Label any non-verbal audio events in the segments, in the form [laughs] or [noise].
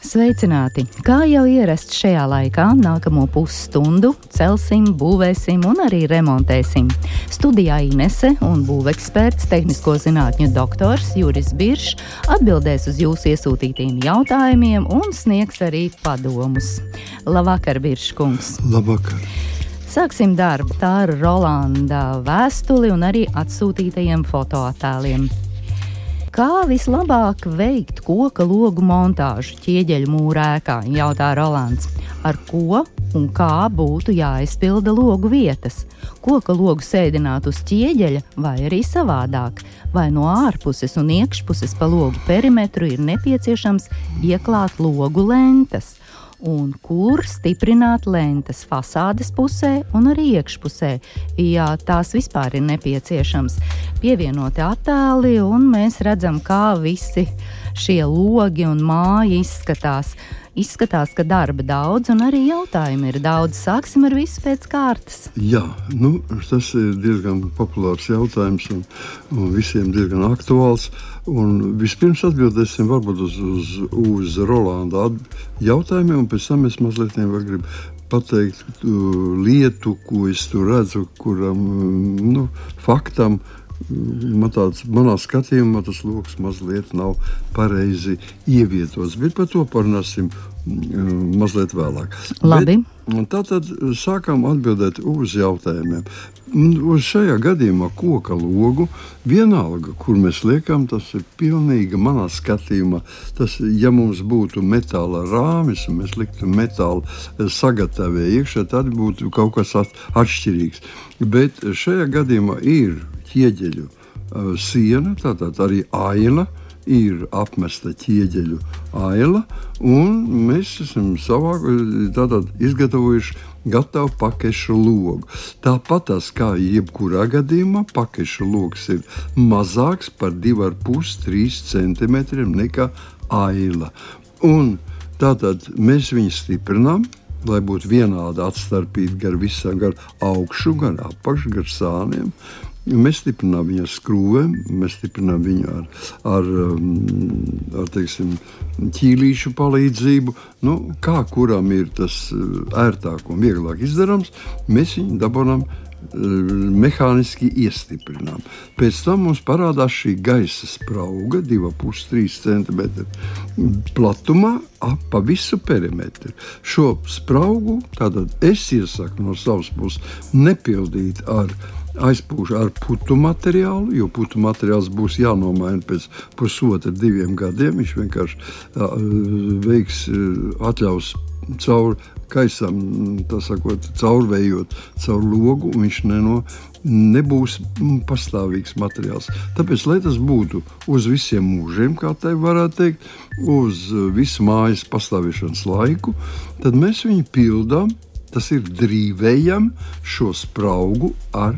Sveicināti! Kā jau ierasts šajā laikā, nākamo pusstundu celsim, būvēsim un arī remontēsim. Studijā Inese un būveksperts, tehnisko zinātņu doktors Juris Biršs atbildēs uz jūsu iesūtītiem jautājumiem un sniegs arī padomus. Labvakar, Biršs kungs! Labvakar! Sāksim darbu tā ar Rolanda vēstuli un arī atsūtītajiem fotoattēliem. Kā vislabāk veikt koka logu montāžu ķieģeļu mūrēkā, jautā Rolands. Ar ko un kā būtu jāizpilda logu vietas? Koka logu sēdināt uz ķieģeļa vai arī savādāk, vai no ārpuses un iekšpuses pa logu perimetru ir nepieciešams ieklāt logu lentas un kur stiprināt lentes fasādes pusē un arī iekšpusē, ja tās vispār ir nepieciešams. Pievienoti attēli, un mēs redzam, kā visi šie logi un māja izskatās. Izskatās, ka darba daudz un arī jautājumu ir daudz. Sāksim ar visu pēc kārtas. Jā, nu, tas ir diezgan populārs jautājums un, un visiem diezgan aktuāls. Un vispirms atbildēsim uz, uz, uz Rolanda jautājumiem, un pēc tam es mazliet gribu pateikt uh, lietu, ko es tur redzu, kuram nu, faktam man tāds, manā skatījumā tas lokus mazliet nav pareizi ievietots. Bet par to parunāsim mm, mazliet vēlāk. Labi. Bet, tātad sākam atbildēt uz jautājumiem. Uz šajā gadījumā koka logu vienalga, kur mēs liekam, tas ir pilnīgi manā skatījumā. Tas, ja mums būtu metāla rāmis un mēs liktu metāla sagatavojumu iekšā, tad būtu kaut kas atšķirīgs. Bet šajā gadījumā ir ķieģeļu uh, siena, tātad arī aila. Ir apmesta ķieģeļu aila, un mēs esam savā, tātad, izgatavojuši gatavu pakešu logu. Tāpat tas kā jebkurā gadījumā, pakešu logs ir mazāks par 2,5-3 cm nekā aila. Un tātad mēs viņu stiprinām, lai būtu vienāda atstarpība gar visām, gan augšu, gan apakšu, gan sāniem. Mēs stiprinām viņu ar skrūvēm, mēs stiprinām viņu ar, ar, um, ar teiksim, ķīlīšu palīdzību. Nu, kā kuram ir tas uh, ērtāk un vieglāk izdarāms, mēs viņu dabūjām uh, mehāniski iestiprinām. Pēc tam mums parādās šī gaisa sprauga, 2,5-3 cm platumā, pa visu perimetru. Šo spraugu es iesaku no savas puses nepildīt ar aizpūš ar putu materiālu, jo putu materiāls būs jānomaina pēc pusotra, diviem gadiem. Viņš vienkārši veiks, atļaus caur gaisam, sakot, caurvējot caur logu, un viņš neno, nebūs pastāvīgs materiāls. Tāpēc, lai tas būtu uz visiem mūžiem, kā tā varētu teikt, uz visu mājas pastāvēšanas laiku, tad mēs viņu pildām Tas ir drīvējam šo spraugu ar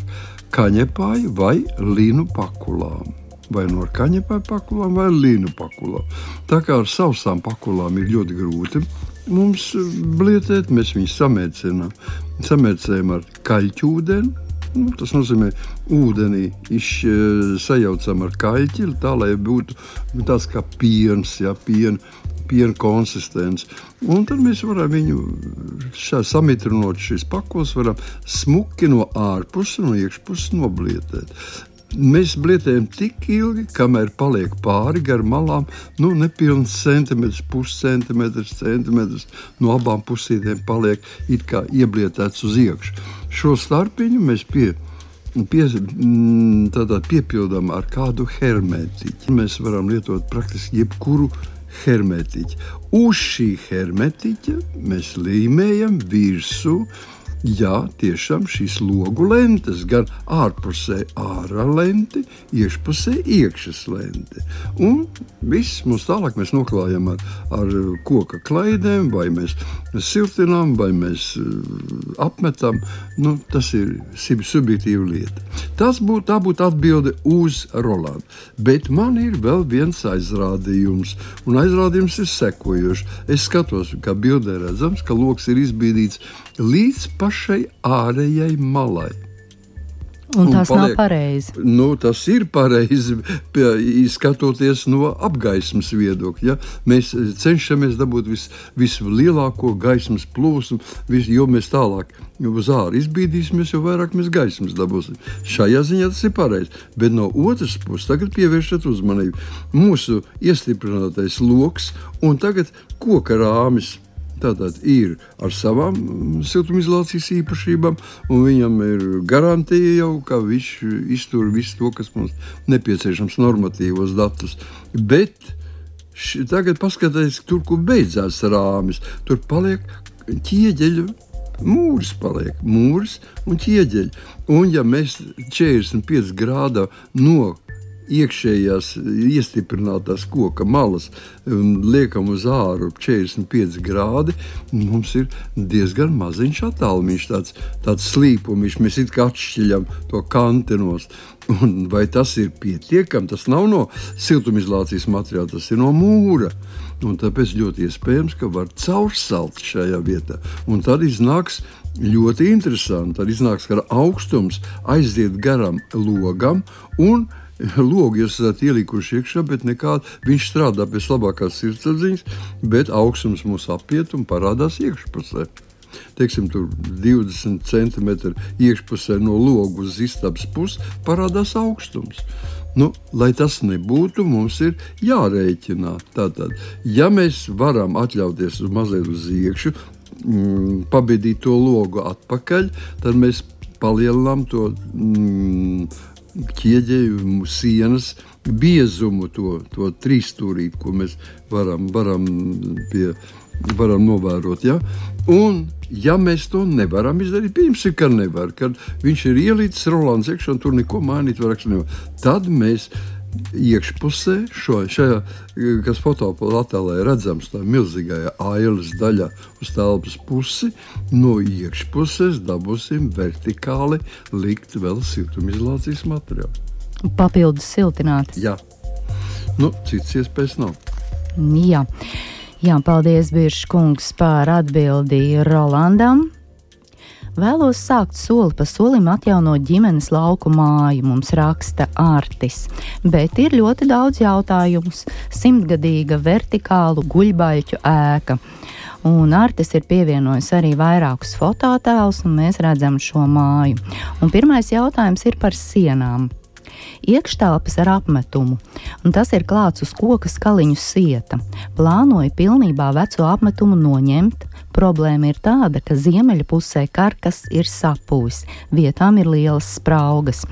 kaņepāju vai līnu pakulām. Vai no kaņepāju pakulām vai līnu pakulām. Tā kā ar sausām pakulām ir ļoti grūti mums blietēt, mēs viņus samērcinām. Samērcējam ar kaļķūdeni, Nu, tas nozīmē, ka ūdenī iš, sajaucam ar kaļķi, tā lai būtu tāds kā piens, ja, piena piena konsistenci. Un tad mēs varam viņu samitrinot šīs pakos, varam smuki no ārpuses, no iekšpuses noblietēt. Mēs blietējam tik ilgi, kamēr paliek pāri gar malām, nu, nepilns centimetrs, puscentimetrs, centimetrs no abām pusīm paliek it kā ieblietēts uz iekšā. Šo starpiņu mēs pie, pie, mm, piepildām ar kādu hermetiķu. Mēs varam lietot praktiski jebkuru hermetiķa. Uz šī hermetiķa mēs līmējam virsū Jā, tiešām šīs logu lentes, gan ārpusē ārā lente, iekšpusē iekšas lente. Un viss mums tālāk mēs noklājam ar, ar koka klaidēm, vai mēs siltinām, vai mēs uh, apmetam. Nu, tas ir subjektīva lieta. Tas būtu, tā būtu atbilde uz Rolandu. Bet man ir vēl viens aizrādījums, un aizrādījums ir sekojošs. Es skatos, kā bildē redzams, ka lokus ir izbīdīts līdz pašai ārējai malai. Un, un tas paliek, nav pareizi. Nu, tas ir pareizi, skatoties no apgaismas viedokļa. Ja? Mēs cenšamies dabūt vis, vislielāko gaismas plūsmu, vis, jo mēs tālāk uz ārā izbīdīsimies, jo vairāk mēs gaismas dabūsim. Šajā ziņā tas ir pareizi. Bet no otras puses, tagad pievēršat uzmanību mūsu iestiprinātais lokus un tagad koka rāmis Tātad ir ar savām mm, siltumizolācijas īpašībām, un viņam ir garantija jau, ka viņš iztur visu to, kas mums nepieciešams, normatīvos datus. Bet š, tagad paskatieties, tur, kur beidzās rāmis, tur paliek ķieģeļu. Mūris paliek, mūris un ķieģeļi. Un, ja mēs 45 grādā no iekšējās iestiprinātās koka malas liekam uz āru 45 grādi, mums ir diezgan maziņš attālums, tāds, tāds slīpums, mēs it kā atšķiļam to kantenos. Un vai tas ir pietiekami? Tas nav no siltumizolācijas materiāla, tas ir no mūra. Un tāpēc ļoti iespējams, ka var caursalt šajā vietā. Un tad iznāks ļoti interesanti. Tad iznāks, ka augstums aiziet garām logam un logi esat ielikuši iekšā, bet nekāda viņš strādā pēc labākās sirdsapziņas, bet augstums mūs apiet un parādās iekšpusē. Teiksim, tur 20 centimetri iekšpusē no logu uz istabas puses parādās augstums. Nu, lai tas nebūtu, mums ir jārēķina. Tātad, ja mēs varam atļauties uz mazliet uz iekšā, mm, pabīdīt to logu atpakaļ, tad mēs palielinām to mm, ķieģeju sienas biezumu, to, to trīsstūrīti, ko mēs varam, varam, pie, varam novērot. Ja? Un, ja mēs to nevaram izdarīt, pieņemsim, ka nevar, kad viņš ir ielicis Rolands iekšā un tur neko mainīt nevar, tad mēs iekšpusē, šo, šajā, kas ir redzams, tā milzīgajā ailes daļā uz telpas pusi, no iekšpuses dabūsim vertikāli likt vēl siltumizolācijas materiālu. Papildus siltināt. Jā, nu, cits iespējas nav. Jā. Jā, paldies, Biržs kungs, par atbildi Rolandam. Vēlos sākt soli pa solim atjaunot ģimenes lauku māju, mums raksta Ārtis. Bet ir ļoti daudz jautājumu. Simtgadīga vertikālu guļbaļķu ēka. Un Artis ir pievienojis arī vairākus fototēlus, un mēs redzam šo māju. Un pirmais jautājums ir par sienām iekštelpas ar apmetumu, un tas ir klāts uz koka skaliņu sieta. Plānoju pilnībā veco apmetumu noņemt, Problēma ir tāda, ka ziemeļa pusē karkas ir sapūs, vietām ir lielas spraugas.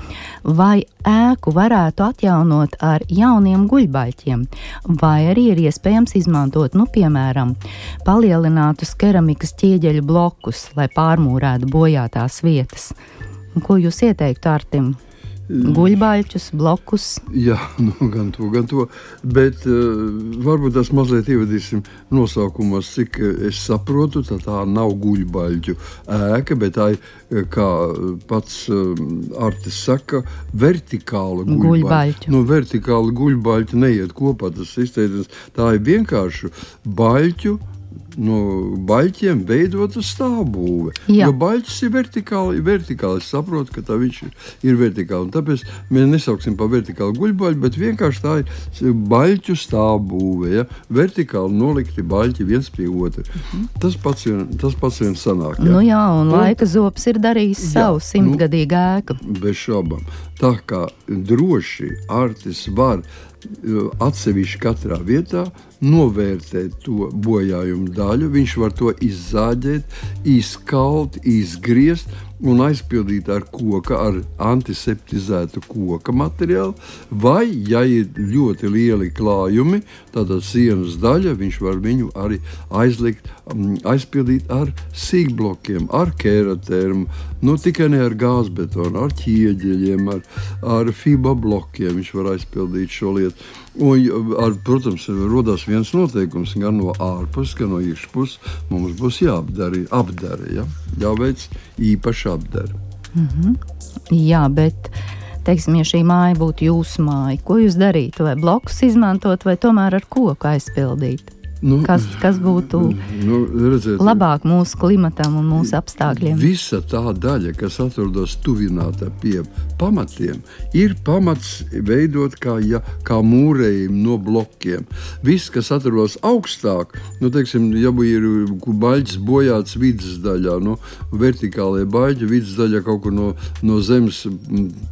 Vai ēku varētu atjaunot ar jauniem guļbaļķiem, vai arī ir iespējams izmantot, nu, piemēram, palielinātus keramikas ķieģeļu blokus, lai pārmūrētu bojātās vietas. Ko jūs ieteiktu Artim? Guļbaļķus, blokus. Jā, [laughs] nu, gan to, gan to. Bet uh, varbūt tas mazliet ievadīsim nosaukumos, cik es saprotu. Tā, tā nav guļbaļķu ēka, bet tā ir, eh, kā pats uh, Artis saka, vertikāla guļbaļķa. Nu, vertikāla guļbaļķa neiet kopā. Tas izteicams, tā ir vienkārši baļķu no baļķiem veidota stāvbūve. Jā. Jo baļķis ir vertikāli, vertikāli. Es saprotu, ka tā viņš ir, ir vertikāli. Un tāpēc mēs nesauksim par vertikālu guļbaļu, bet vienkārši tā ir baļķu stāvbūve. Ja? Vertikāli nolikti baļķi viens pie otra. Mhm. Tas pats vien, tas pats vien sanāk. Ja? Nu jā, un, un laika zops ir darījis jā, savu simtgadīgu nu, ēku. Bez šaubām. Tā kā droši Artis var atsevišķi katrā vietā, novērtēt to bojājumu daļu. Viņš var to izzāģēt, izkaut, izgriezt un aizpildīta ar koka, ar antiseptizētu koka materiālu, vai, ja ir ļoti lieli klājumi, tad sienas daļa viņš var viņu arī aizlikt, mm, aizpildīt ar sīkblokiem, ar keratērmu, nu tikai ne ar gāzbetonu, ar ķieģeļiem, ar, ar fiba blokiem viņš var aizpildīt šo lietu. Un, ar, protams, radās viens noteikums gan no ārpuses, gan no iekšpuses. Mums būs jāapdara, apdara, ja? jāveic īpaša apdara. Mm -hmm. Jā, bet teiksim, ja šī māja būtu jūsu māja, ko jūs darītu? Vai blokus izmantot, vai tomēr ar koku aizpildīt? Nu, kas, kas būtu nu, redziet, labāk mūsu klimatam un mūsu apstākļiem? Visa tā daļa, kas atrodas tuvināta pie pamatiem, ir pamats veidot kā, ja, kā mūrējumi no blokiem. Viss, kas atrodas augstāk, nu, teiksim, ja ir baļķis bojāts vidus daļā, nu, vertikālajā baļķa vidus daļā kaut kur no, no zemes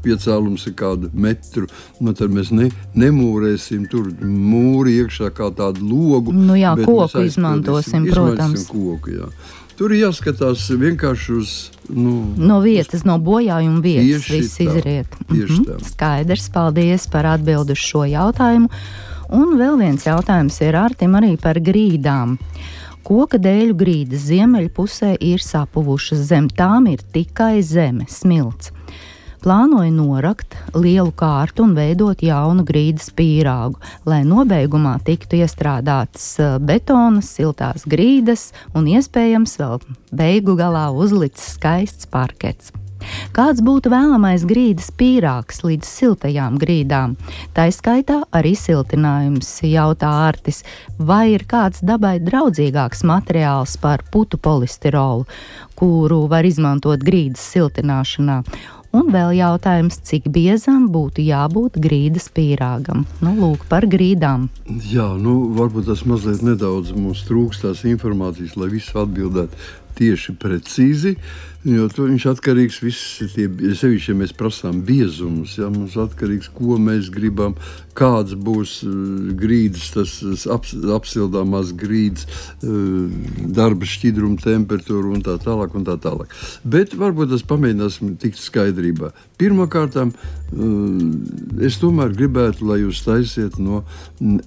piecēlums ir kādu metru, nu, tad mēs ne, nemūrēsim tur mūri iekšā kā tādu logu. Nu, jā, koku izmantosim, protams. Koku, jā. Tur ir jāskatās vienkārši uz. Nu, no vietas, no bojājuma vietas, viss tā, izriet. Mhm. tā. Skaidrs, paldies par atbildi uz šo jautājumu. Un vēl viens jautājums ir Artim arī par grīdām. Koka dēļu grīdas ziemeļpusē ir sapuvušas, zem tām ir tikai zeme, smilts plānoja norakt lielu kārtu un veidot jaunu grīdas pīrāgu, lai nobeigumā tiktu iestrādātas betona, siltās grīdas un iespējams vēl beigu galā uzlikts skaists parkets. Kāds būtu vēlamais grīdas pīrāgs līdz siltajām grīdām? Tā izskaitā arī siltinājums, jautā Artis, vai ir kāds dabai draudzīgāks materiāls par putu polistirolu, kuru var izmantot grīdas siltināšanā. Un vēl jautājums, cik biezam būtu jābūt grīdas pīrāgam? Nu, lūk, par grīdām. Jā, nu, varbūt tas mazliet nedaudz mums trūkst tās informācijas, lai visu atbildētu tieši precīzi. Jo tur viņš atkarīgs no visiem, sevišķi, ja mēs prasām biezumus. Ja, mums atkarīgs ko mēs gribam, kāds būs uh, grīdas, tas ap, apsildāmās grīdas, uh, darba šķidruma temperatūra un tā tālāk. Un tā tālāk. Bet varbūt tas pamēģināsim tikt skaidrībā. Pirmkārt, uh, es tomēr gribētu, lai jūs taisiet no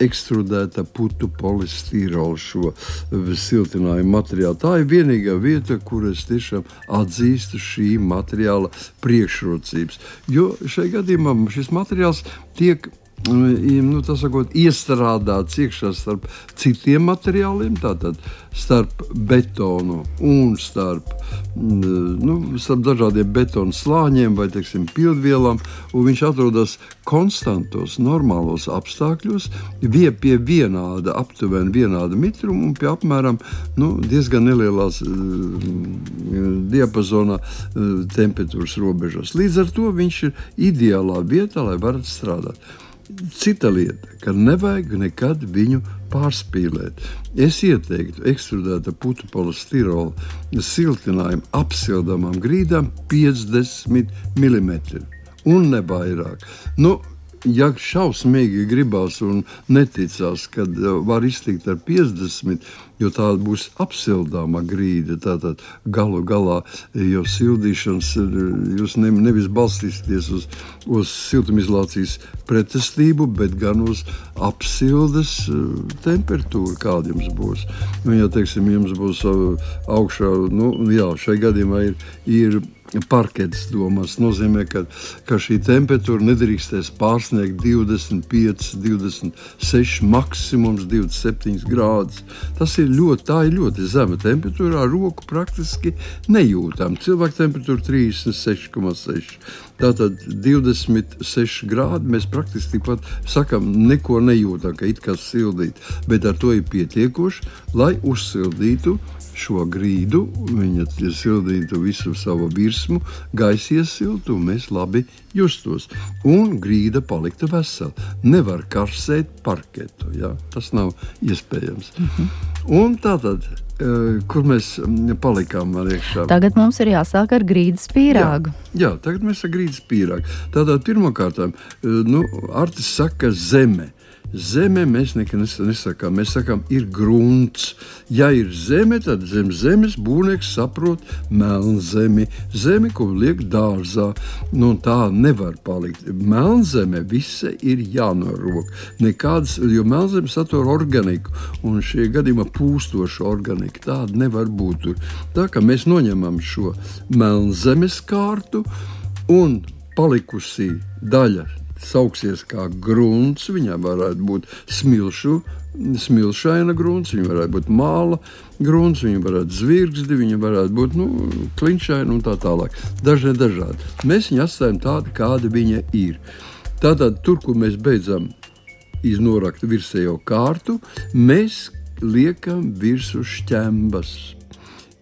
ekstrudēta putu polistīrola šo siltinājumu materiālu. Tā ir vienīgā vieta, kur es tiešām atzīstu šī materiāla priekšrocības. Jo šajā gadījumā šis materiāls tiek nu, sakot, iestrādāts iekšā starp citiem materiāliem, tātad starp betonu un starp, nu, starp dažādiem betonu slāņiem vai teiksim, pildvielām. Viņš atrodas konstantos, normālos apstākļos, vie pie vienāda, aptuveni vienāda mitruma un pie apmēram nu, diezgan nelielās uh, diapazonā uh, temperatūras robežās. Līdz ar to viņš ir ideālā vietā, lai varētu strādāt. Cita lieta, ka nevajag nekad viņu pārspīlēt. Es ieteiktu ekstrudēta putu polistirola siltinājumu apsildāmām grīdām 50 mm un ne vairāk. Nu, ja šausmīgi gribās un neticās, ka uh, var iztikt ar 50, jo tā būs apsildāma grīda, tad galu galā jau sildīšanas jūs ne, nevis balstīsieties uz, uz siltumizolācijas pretestību, bet gan uz apsildes uh, temperatūru, kāda jums būs. Nu, ja teiksim, jums būs augšā, nu, jā, šai gadījumā ir, ir parkets domās. Tas nozīmē, ka, ka šī temperatūra nedrīkstēs pārsniegt 25, 26, maksimums 27 grādus. Tas ir ļoti, ir ļoti zema temperatūra, ar roku praktiski nejūtama. Cilvēka temperatūra 36,6. Tātad 26 grādi mēs praktiski tikpat sakām, neko nejūtam, ka it kā sildīt, bet ar to ir pietiekoši, lai uzsildītu šo grīdu, viņa sildītu visu savu virsmu, gaisa iesiltu, un mēs labi justos. Un grīda paliktu vesela. Nevar karsēt parketu. Ja? Tas nav iespējams. Mm -hmm. Un tātad. E, kur mēs palikām iekšā? Tagad mums ir jāsāk ar grīdas pīrāgu. Jā, jā tagad mēs ar grīdas pīrāgu. Tātad pirmkārt, e, nu, Artis saka, zeme. Zeme mēs nekad nesakām. Mēs sakām, ir grunts. Ja ir zeme, tad zem zemes būvnieks saprot melnzemi, zemi, ko liek dārzā. Nu, tā nevar palikt. Melnzeme visa ir jānorok. Nekādas, jo melnzeme satur organiku, un šie gadījumā pūstoša organika. Tāda nevar būt tur. Tā kā mēs noņemam šo melnzemes kārtu un palikusī daļa sauksies kā grunts. Viņai varētu būt smilšu, smilšaina grunts, viņa varētu būt māla grunts, viņa varētu zvirgzdi, viņa varētu būt nu, klinšaina un tā tālāk. Dažne dažādi. Mēs viņu atstājam tādu, kāda viņa ir. Tātad tur, kur mēs beidzam iznorakt virsējo kārtu, mēs liekam virsū šķembas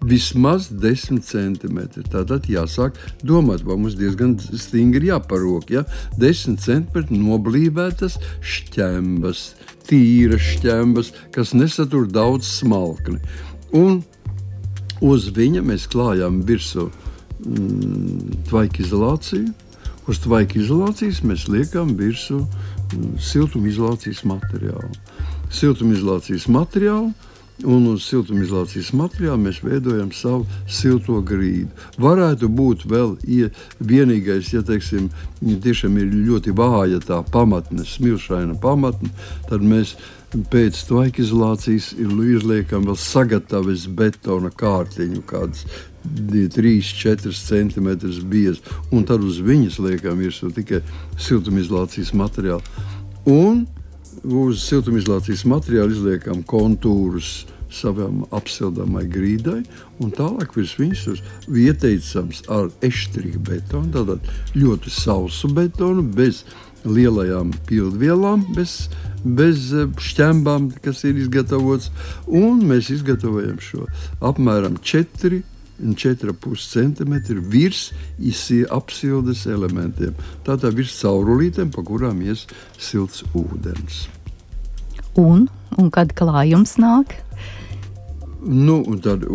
vismaz 10 centimetri. Tātad jāsāk domāt, vai mums diezgan stingri jāparok. Ja? 10 centimetri noblīvētas šķembas, tīras šķembas, kas nesatur daudz smalkni. Un uz viņa mēs klājām virsū mm, tvaika izolāciju. Uz tvaika izolācijas mēs liekam virsū mm, siltumizolācijas materiālu. Siltumizolācijas materiālu un uz siltumizolācijas materiāla mēs veidojam savu silto grīdu. Varētu būt vēl ja vienīgais, ja teiksim, tiešām ir ļoti vāja tā pamatne, smilšaina pamatne, tad mēs pēc tvaika izolācijas izliekam vēl sagatavas betona kārtiņu, kādas 3-4 cm biezs, un tad uz viņas liekam virsū tikai siltumizolācijas materiālu. Un uz siltumizolācijas materiālu izliekam kontūrus savam apsildāmai grīdai, un tālāk virs viņas ir ieteicams ar eštrīku betonu, tātad ļoti sausu betonu, bez lielajām pildvielām, bez, bez eh, šķembām, kas ir izgatavots, un mēs izgatavojam šo apmēram 4 4,5 cm virs apsildes elementiem. Tātad virs caurulītēm, pa kurām ies silts ūdens. Un, un kad klājums nāk? Nu, tad,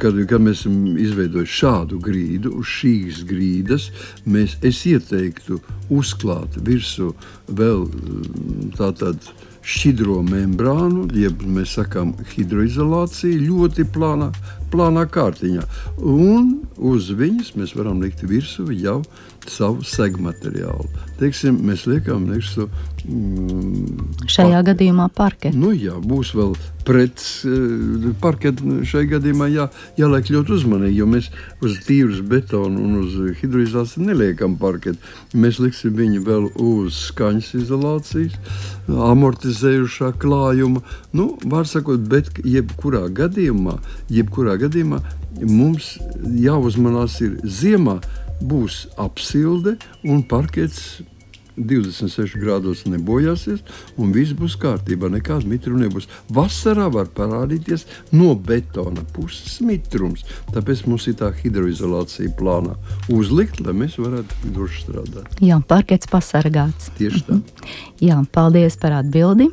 kad, kad mēs esam izveidojuši šādu grīdu, uz šīs grīdas mēs ieteiktu uzklāt virsū vēl tādu šķidro membrānu, jeb mēs sakām, hidroizolācija ļoti plānā, plānā kārtiņā. Un uz viņas mēs varam likt virsū jau savu segmateriālu. Teiksim, mēs liekam virsū. Mm, Šajā par... gadījumā parkets. Nu, jā, būs vēl pret uh, parketu. Šajā gadījumā jā, jāliek ļoti uzmanīgi, jo mēs uz tīras betonu un uz hidroizolāciju neliekam parketu. Mēs liksim viņu vēl uz skaņas izolācijas, amortizējušā klājuma. Nu, var sakot, bet jebkurā gadījumā, jebkurā gadījumā mums jāuzmanās ir ziemā būs apsilde un parkets 26 grādos nebojāsies, un viss būs kārtībā. Nekāda mitruma nebūs. Vasarā var parādīties no betona puses mitrums. Tāpēc mums ir tā hidroizolācija plānā uzlikt, lai mēs varētu droši strādāt. Jā, parkets pasargāts. Tieši tā. Jā, paldies par atbildi.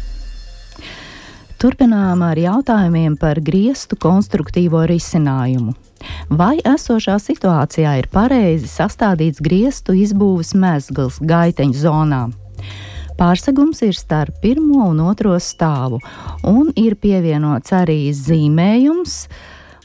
Turpinām ar jautājumiem par griestu konstruktīvo risinājumu. Vai esošā situācijā ir pareizi sastādīts griestu izbūves mezgls gaiteņu zonā? Pārsegums ir starp pirmo un otro stāvu, un ir pievienots arī zīmējums.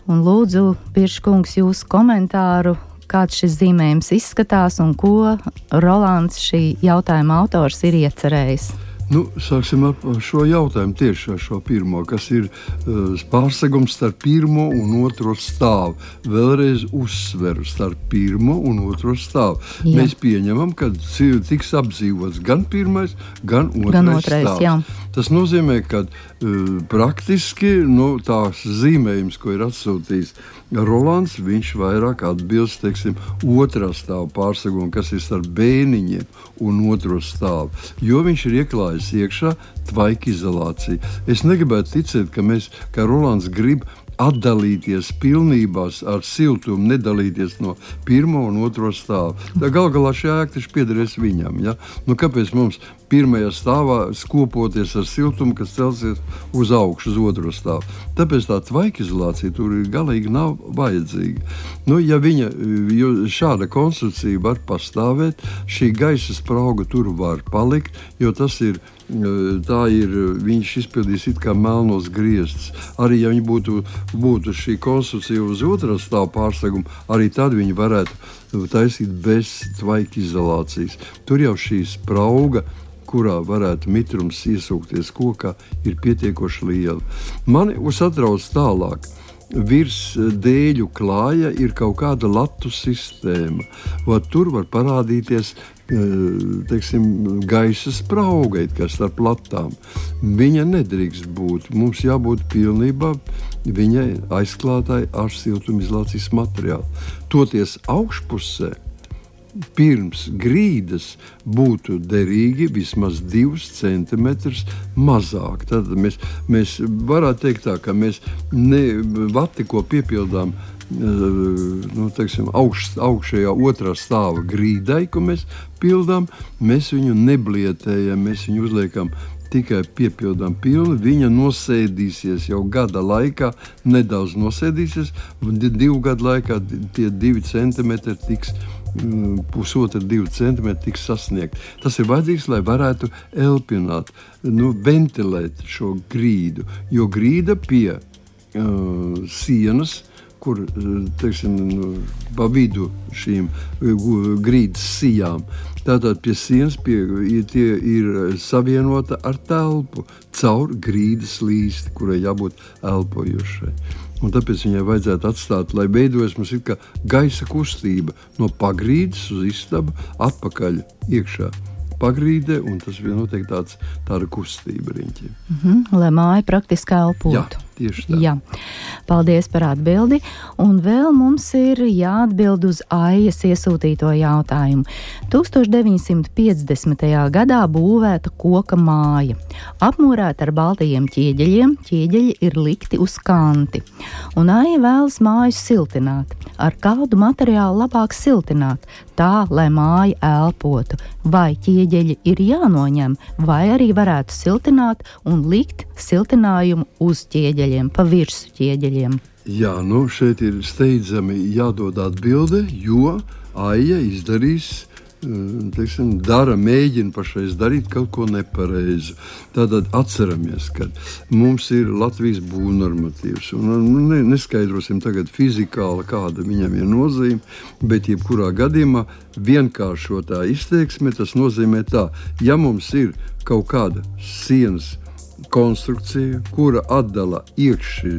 Un lūdzu, Pirškungs, jūsu komentāru, kāds šis zīmējums izskatās un ko Rolands, šī jautājuma autors, ir iecerējis. Nu, sāksim ar šo jautājumu tieši ar šo pirmo, kas ir uh, pārsegums starp pirmo un otro stāvu. Vēlreiz uzsveru starp pirmo un otro stāvu. Jā. Mēs pieņemam, ka tiks apdzīvots gan pirmais, gan otrais, gan otrais stāvs. Jā. Tas nozīmē, ka uh, praktiski nu, tās zīmējums, ko ir atsūtījis Rolands, viņš vairāk atbilst teiksim, otrā stāva pārsegumam, kas ir starp bēniņiem un otro stāvu. Jo viņš ir ieklājis iekšā tvaika izolāciju. Es negribētu ticēt, ka, mēs, ka Rolands grib atdalīties pilnībā ar siltumu, nedalīties no pirmā un otrā stāva. Tā gal galā šī ēka taču piederēs viņam. Ja? Nu, kāpēc mums pirmajā stāvā skopoties ar siltumu, kas celsies uz augšu, uz otro stāvu. Tāpēc tā tvaika izolācija tur galīgi nav vajadzīga. Nu, ja viņa, šāda konstrukcija var pastāvēt, šī gaisa sprauga tur var palikt, jo tas ir tā ir. Viņš izpildīs it kā melnos griestus. Arī ja būtu, būtu šī konstrukcija uz otras stāvā pārseguma, arī tad viņi varētu taisīt bez tvaika izolācijas. Tur jau šī sprauga kurā varētu mitrums iesūkties kokā, ir pietiekoši liela. Mani uztrauc tālāk. Virs dēļu klāja ir kaut kāda latu sistēma. Va, tur var parādīties teiksim, gaisa sprauga, kas starp platām. Viņa nedrīkst būt. Mums jābūt pilnībā viņai aizklātai ar siltumizolācijas materiālu. Toties augšpusē pirms grīdas būtu derīgi vismaz 2 cm mazāk. Tad mēs, mēs varētu teikt, tā, ka mēs ne vati, ko piepildām. Nu, teiksim, augš, augšējā otrā stāva grīdai, ko mēs pildām, mēs viņu neblietējam, mēs viņu uzliekam tikai piepildām pilnu, viņa nosēdīsies jau gada laikā, nedaudz nosēdīsies, divu gadu laikā tie divi centimetri tiks Mm, pusotra, divi centimetri tiks sasniegti. Tas ir vajadzīgs, lai varētu elpināt, nu, ventilēt šo grīdu. Jo grīda pie uh, sienas, kur teiksim, nu, pa vidu šīm grīdas sijām, tātad pie sienas pie, tie ir savienota ar telpu caur grīdas līsti, kurai jābūt elpojošai. Un tāpēc viņai vajadzētu atstāt, lai veidojas mums gaisa kustība no pagrīdes uz istabu, atpakaļ iekšā pagrīdē, un tas bija noteikti tāds, tāda kustība riņķiem. Mm -hmm, lai māja praktiski elpotu. Tieši tā. Jā. Paldies par atbildi, un vēl mums ir jāatbild uz Aijas iesūtīto jautājumu. 1950. gadā būvēta koka māja, apmūrēta ar baltajiem ķieģeļiem, ķieģeļi ir likti uz kanti, un Aija vēlas māju siltināt. Ar kādu materiālu labāk siltināt, tā lai māja elpotu, vai ķieģeļi ir jānoņem, vai arī varētu siltināt un likt siltinājumu uz ķieģeļiem, pa virsmu ķieģeļiem. Jā, nu šeit ir steidzami jādod atbilde, jo Aija izdarīs Eh, teiksim, dara, mēģina pašreiz darīt kaut ko nepareizu. Tātad atceramies, ka mums ir Latvijas būvnormatīvs. Nu, ne, neskaidrosim tagad fizikāli, kāda viņam ir nozīme, bet jebkurā gadījumā vienkāršotā izteiksme tas nozīmē tā, ja mums ir kaut kāda sienas konstrukcija, kura atdala iekšā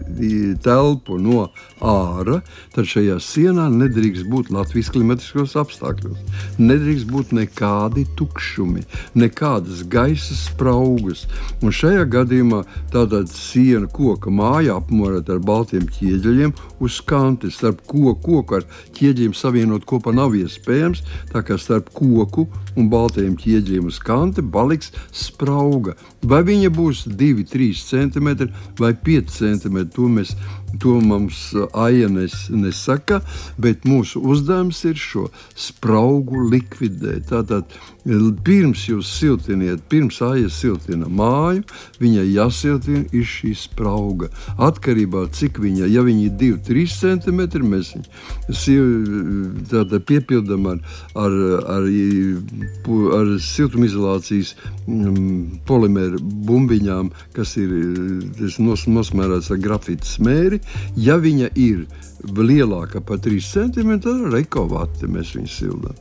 telpu no ārā, tad šajā sienā nedrīkst būt Latvijas klimatiskos apstākļos. Nedrīkst būt nekādi tukšumi, nekādas gaisa spraugas. Un šajā gadījumā tāda siena, koka māja apmorēta ar baltiem ķieģeļiem uz kantes. Starp koku, koku ar ķieģeļiem savienot kopā nav iespējams, tā kā starp koku un baltajiem ķieģeļiem uz kante paliks sprauga. Vai viņa būs 2, 3 cm vai 5 cm. To, mēs, to mums aija nes, nesaka, bet mūsu uzdevums ir šo spraugu likvidēt. Tātad pirms jūs siltiniet, pirms aija siltina māju, viņai jāsiltina ir šī sprauga. Atkarībā no cik viņa, ja viņa ir 2, 3 cm, mēs viņu piepildām ar, ar, ar, ar siltumizolācijas mm, polimēru bumbiņām, kas ir nos, nosmērēts ar grafītu smēri. Ja viņa ir lielāka par 3 cm, tad ar ekovāti mēs viņu sildām.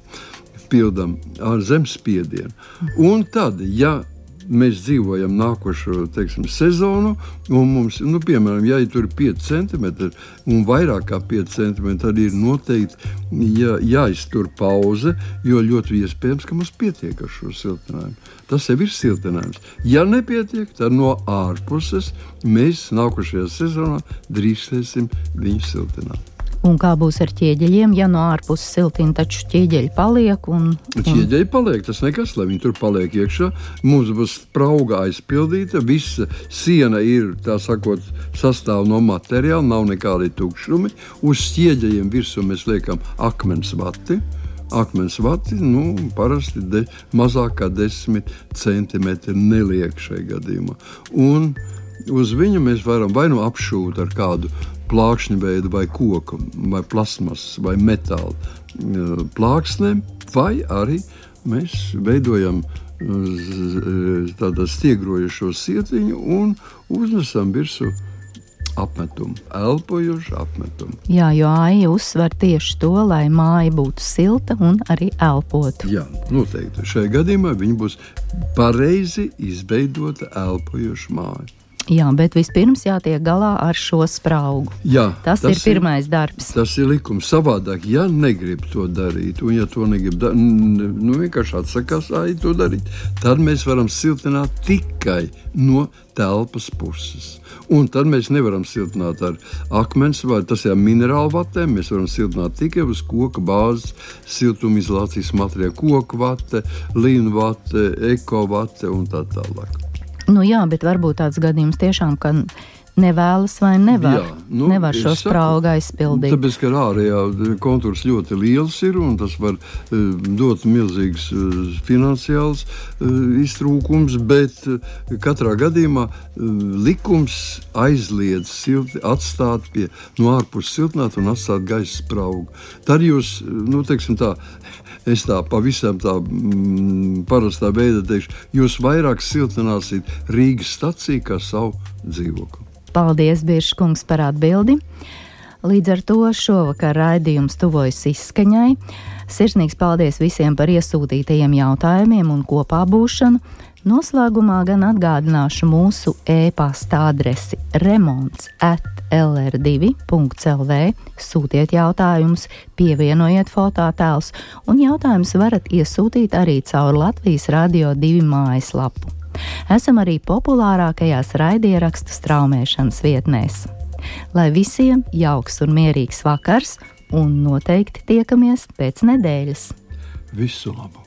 Pildām ar zemspiedienu. Un tad, ja mēs dzīvojam nākošo teiksim, sezonu, un mums, nu, piemēram, ja tur ir 5 centimetri un vairāk kā 5 centimetri, tad ir noteikti jā, jāiztur pauze, jo ļoti iespējams, ka mums pietiek ar šo siltinājumu. Tas jau ir siltinājums. Ja nepietiek, tad no ārpuses mēs nākošajā sezonā drīkstēsim viņu siltināt. Un kā būs ar ķieģeļiem, ja no ārpuses siltina, taču ķieģeļi paliek? Un, un... Ķieģeļi paliek, tas nekas, lai viņi tur paliek iekšā. Mums būs sprauga aizpildīta, visa siena ir, tā sakot, sastāv no materiāla, nav nekādi tukšumi. Uz ķieģeļiem virsū mēs liekam akmens vati. Akmens vati nu, parasti de, mazāk kā 10 centimetri neliek šajā gadījumā. Un uz viņu mēs varam vai nu apšūt ar kādu plākšņa veidu, vai koku, vai plasmas, vai metāla eh, plāksnēm, vai arī mēs veidojam eh, tādu stiegrojušo sietiņu un uznesam virsmu apmetumu, elpojošu apmetumu. Jā, jo AIA uzsver tieši to, lai māja būtu silta un arī elpotu. Jā, noteikti. Šajā gadījumā viņa būs pareizi izveidota elpojoša māja. Jā, bet vispirms jātiek galā ar šo spraugu. Jā, tas, tas ir pirmais darbs. Tas ir likums. Savādāk, ja negrib to darīt, un ja to negrib darīt, nu, vienkārši atsakās to darīt, tad mēs varam siltināt tikai no telpas puses. Un tad mēs nevaram siltināt ar akmens vai tas ir minerālu vatēm. Mēs varam siltināt tikai uz koka bāzes, siltumizolācijas materiālu, koku vate, līnu vate, eko vate un tā tālāk. Nu, jā, bet varbūt tāds gadījums tiešām, ka nevēlas vai nevar, jā, nu, nevar šo spraugu aizpildīt. Tāpēc, ka ārējā kontūrs ļoti liels ir un tas var uh, dot milzīgs uh, finansiāls uh, iztrūkums, bet uh, katrā gadījumā uh, likums aizliedz silti atstāt pie no ārpuses siltināt un atstāt gaisa spraugu. Tad jūs, nu, teiksim tā, es tā pavisam tā mm, parastā veidā teikšu, jūs vairāk siltināsiet Rīgas staciju kā savu dzīvokli. Paldies, Biržkungs, par atbildi! Līdz ar to šovakar raidījums tuvojas izskaņai. Sirsnīgs paldies visiem par iesūtītajiem jautājumiem un kopā būšanu. Noslēgumā gan atgādināšu mūsu e-pasta adresi remonds at lr2.lv, sūtiet jautājumus, pievienojiet fototēlus, un jautājumus varat iesūtīt arī caur Latvijas Radio 2 mājaslapu. Esam arī populārākajās raidierakstu straumēšanas vietnēs. Lai visiem jauks un mierīgs vakars, un noteikti tiekamies pēc nedēļas. Visu labu!